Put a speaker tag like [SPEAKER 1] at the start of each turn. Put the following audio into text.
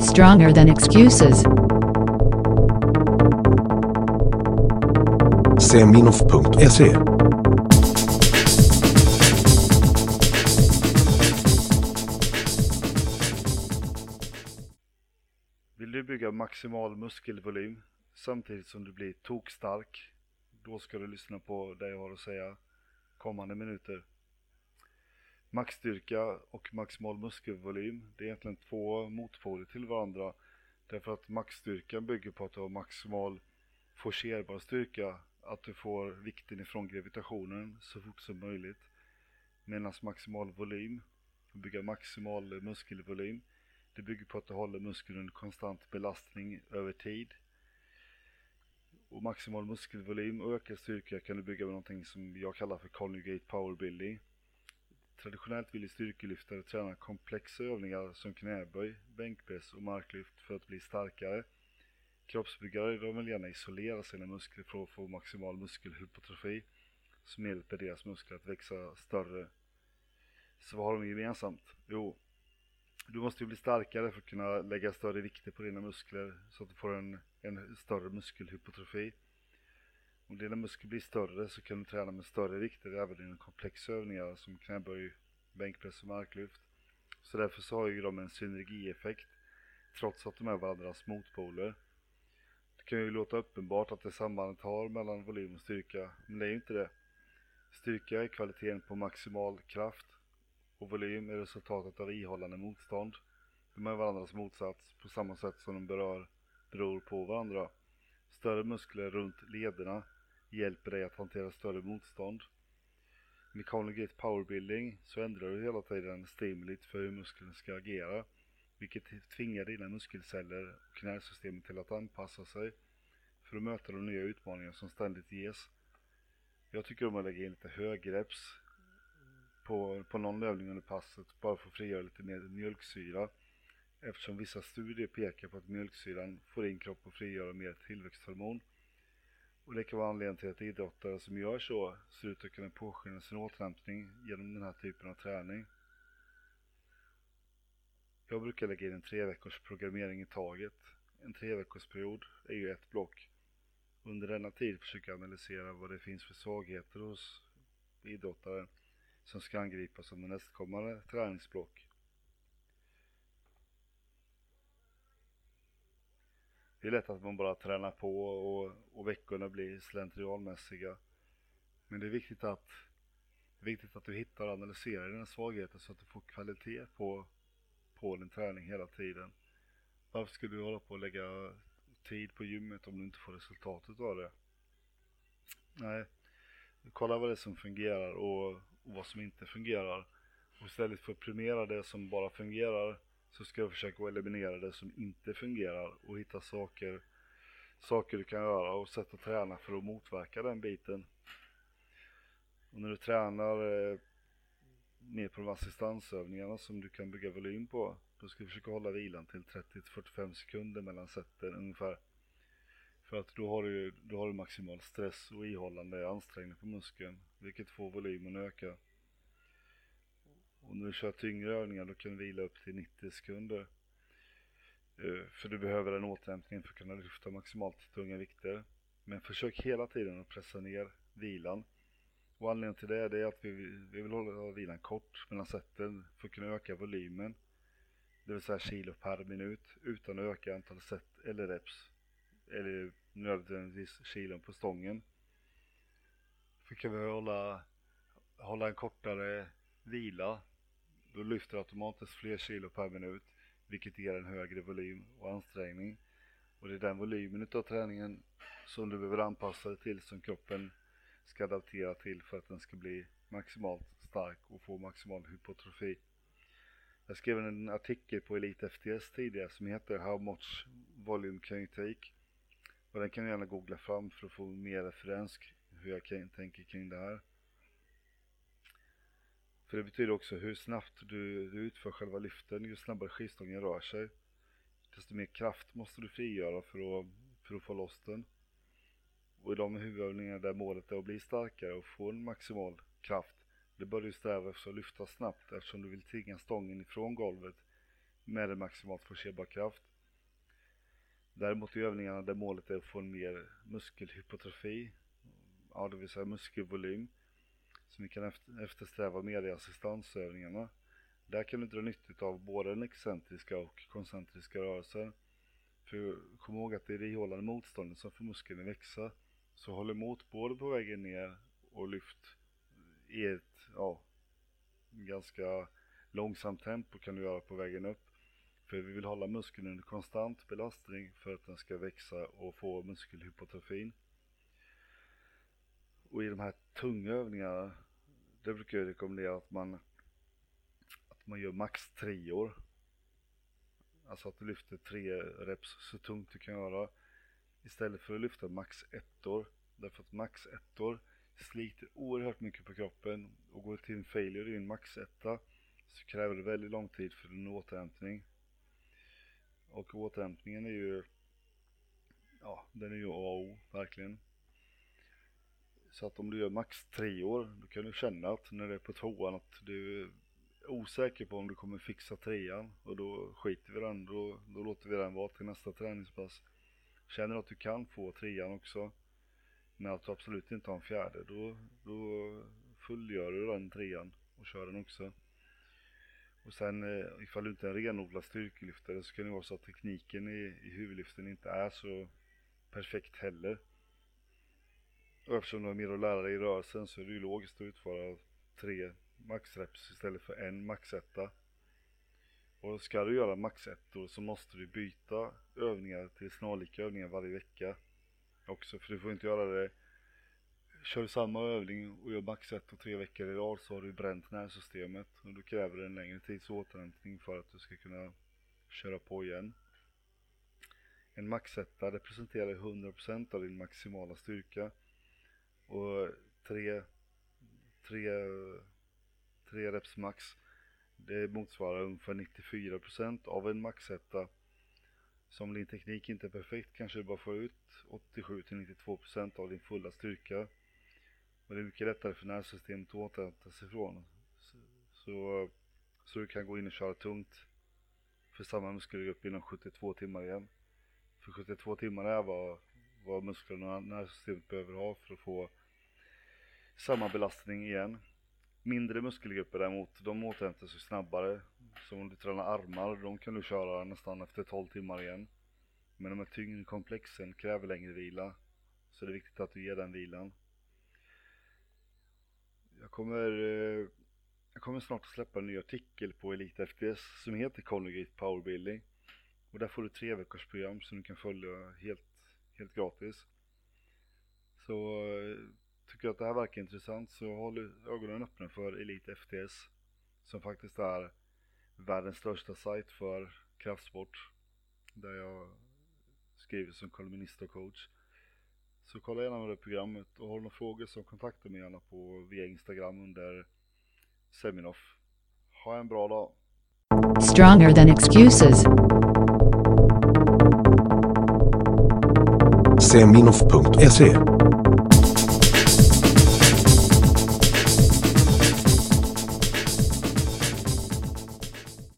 [SPEAKER 1] Stronger than excuses.
[SPEAKER 2] Seminoff.se
[SPEAKER 3] Vill du bygga maximal muskelvolym samtidigt som du blir tokstark? Då ska du lyssna på det jag har att säga kommande minuter. Maxstyrka och maximal muskelvolym, det är egentligen två motpoler till varandra. Därför att maxstyrkan bygger på att du har maximal forcerbar styrka, att du får vikten ifrån gravitationen så fort som möjligt. Medan maximal volym, bygga maximal muskelvolym, det bygger på att du håller muskeln under konstant belastning över tid. Och maximal muskelvolym och ökad styrka kan du bygga med någonting som jag kallar för conjugate power building. Traditionellt vill styrkelyftare träna komplexa övningar som knäböj, bänkpress och marklyft för att bli starkare. Kroppsbyggare de vill gärna isolera sina muskler för att få maximal muskelhypotrofi som hjälper deras muskler att växa större. Så vad har de gemensamt? Jo, du måste ju bli starkare för att kunna lägga större vikter på dina muskler så att du får en, en större muskelhypotrofi. Om dina muskler blir större så kan du träna med större vikter även inom komplexa övningar som knäböj, bänkpress och marklyft. Så därför så har ju de en synergieffekt trots att de är varandras motpoler. Det kan ju låta uppenbart att det sambandet har mellan volym och styrka, men det är ju inte det. Styrka är kvaliteten på maximal kraft och volym är resultatet av ihållande motstånd. De är varandras motsats på samma sätt som de berör, beror på varandra. Större muskler runt lederna hjälper dig att hantera större motstånd. Med Conjugate Powerbuilding så ändrar du hela tiden stimulit för hur muskeln ska agera, vilket tvingar dina muskelceller och nervsystemet till att anpassa sig för att möta de nya utmaningar som ständigt ges. Jag tycker om att lägga in lite högreps på, på någon övning under passet bara för att frigöra lite mer mjölksyra eftersom vissa studier pekar på att mjölksyran får in kroppen att frigöra mer tillväxthormon. Och det kan vara anledningen till att idrottare som gör så ser ut att kunna påskynda sin återhämtning genom den här typen av träning. Jag brukar lägga in en tre veckors programmering i taget. En tre veckors period är ju ett block. Under denna tid försöker jag analysera vad det finns för svagheter hos idrottaren som ska angripas under nästkommande träningsblock. Det är lätt att man bara tränar på och, och veckorna blir slentrianmässiga. Men det är viktigt att, det är viktigt att du hittar och analyserar dina svagheter så att du får kvalitet på, på din träning hela tiden. Varför skulle du hålla på och lägga tid på gymmet om du inte får resultatet av det? Nej, kolla vad det är som fungerar och, och vad som inte fungerar. Och istället för att premiera det som bara fungerar så ska jag försöka eliminera det som inte fungerar och hitta saker, saker du kan göra och sätt att träna för att motverka den biten. Och när du tränar eh, på de assistansövningarna som du kan bygga volym på, då ska du försöka hålla vilan till 30-45 sekunder mellan sätten ungefär. För att då har du, då har du maximal stress och ihållande ansträngning på muskeln, vilket får volymen att öka. Och när du kör tyngre övningar då kan du vila upp till 90 sekunder. Eh, för du behöver en återhämtning för att kunna lyfta maximalt tunga vikter. Men försök hela tiden att pressa ner vilan. Och anledningen till det är att vi, vi vill hålla vilan kort mellan sätten för att kunna öka volymen. Det vill säga kilo per minut utan att öka antal set eller reps. Eller nödvändigtvis kilon på stången. För kan vi hålla, hålla en kortare vila då lyfter automatiskt fler kilo per minut, vilket ger en högre volym och ansträngning. Och det är den volymen av träningen som du behöver anpassa dig till som kroppen ska adaptera till för att den ska bli maximalt stark och få maximal hypotrofi. Jag skrev en artikel på Elite FTS tidigare som heter How much volume can you take? Och den kan du gärna googla fram för att få mer referens hur jag tänker kring det här. För det betyder också hur snabbt du, du utför själva lyften, ju snabbare skivstången rör sig. Desto mer kraft måste du frigöra för att, för att få loss den. Och i de huvudövningar där målet är att bli starkare och få en maximal kraft, det bör du sträva efter att lyfta snabbt eftersom du vill tvinga stången ifrån golvet med en maximalt forcerbar kraft. Däremot i övningarna där målet är att få en mer muskelhypotrofi, ja det vill säga muskelvolym, som vi kan eftersträva mer i assistansövningarna. Där kan du dra nytta av både den excentriska och koncentriska rörelser. För kom ihåg att det är det ihållande motståndet som får muskeln att växa. Så håll emot både på vägen ner och lyft i ett ja, ganska långsamt tempo kan du göra på vägen upp. För vi vill hålla muskeln under konstant belastning för att den ska växa och få muskelhypotrofin. Och i de här tunga övningarna, det brukar jag rekommendera att man, att man gör max treor. Alltså att du lyfter tre reps så tungt du kan göra. Istället för att lyfta max ettor. Därför att max ettor sliter oerhört mycket på kroppen och går till en failure i en max etta så kräver det väldigt lång tid för en återhämtning. Och återhämtningen är ju, ja, den är ju A och O, verkligen. Så att om du gör max tre år, då kan du känna att när du är på tvåan att du är osäker på om du kommer fixa trean och då skiter vi den, då, då låter vi den vara till nästa träningspass. Känner du att du kan få trean också, men att du absolut inte har en fjärde, då, då fullgör du den trean och kör den också. Och sen eh, ifall du inte är en renodlad styrkelyftare så kan det vara så att tekniken i, i huvudlyften inte är så perfekt heller. Och eftersom du har mer att lära dig i rörelsen så är det ju logiskt att utföra tre maxreps istället för en maxetta. Och ska du göra maxettor så måste du byta övningar till snarlika övningar varje vecka. Också för du får inte göra det Kör du samma övning och gör max ett och tre veckor i rad så har du bränt nervsystemet och då kräver det en längre tids återhämtning för att du ska kunna köra på igen. En maxetta representerar 100% av din maximala styrka och tre, tre, tre reps max det motsvarar ungefär 94% av en maxetta. Så om din teknik inte är perfekt kanske du bara får ut 87-92% av din fulla styrka. Och det är mycket lättare för nervsystemet att återhämta sig från. Så, så, så, du kan gå in och köra tungt för samma muskelgrupp inom 72 timmar igen. För 72 timmar är vad, vad musklerna och nervsystemet behöver ha för att få samma belastning igen. Mindre muskelgrupper däremot, de återhämtar sig snabbare. Som om du tränar armar, de kan du köra nästan efter 12 timmar igen. Men de här tyngre komplexen kräver längre vila. Så det är viktigt att du ger den vilan. Jag kommer, eh, jag kommer snart att släppa en ny artikel på Elite FTS som heter Collegate Powerbuilding. Och där får du tre veckors program som du kan följa helt, helt gratis. Så eh, tycker du att det här verkar intressant så håll ögonen öppna för Elite FTS. Som faktiskt är världens största sajt för kraftsport. Där jag skriver som kolumnist och coach. Så kolla gärna det programmet och har du några frågor så kontakta mig gärna på via Instagram under Seminoff. Ha en bra dag!
[SPEAKER 1] Stronger than excuses.
[SPEAKER 2] cminuf.se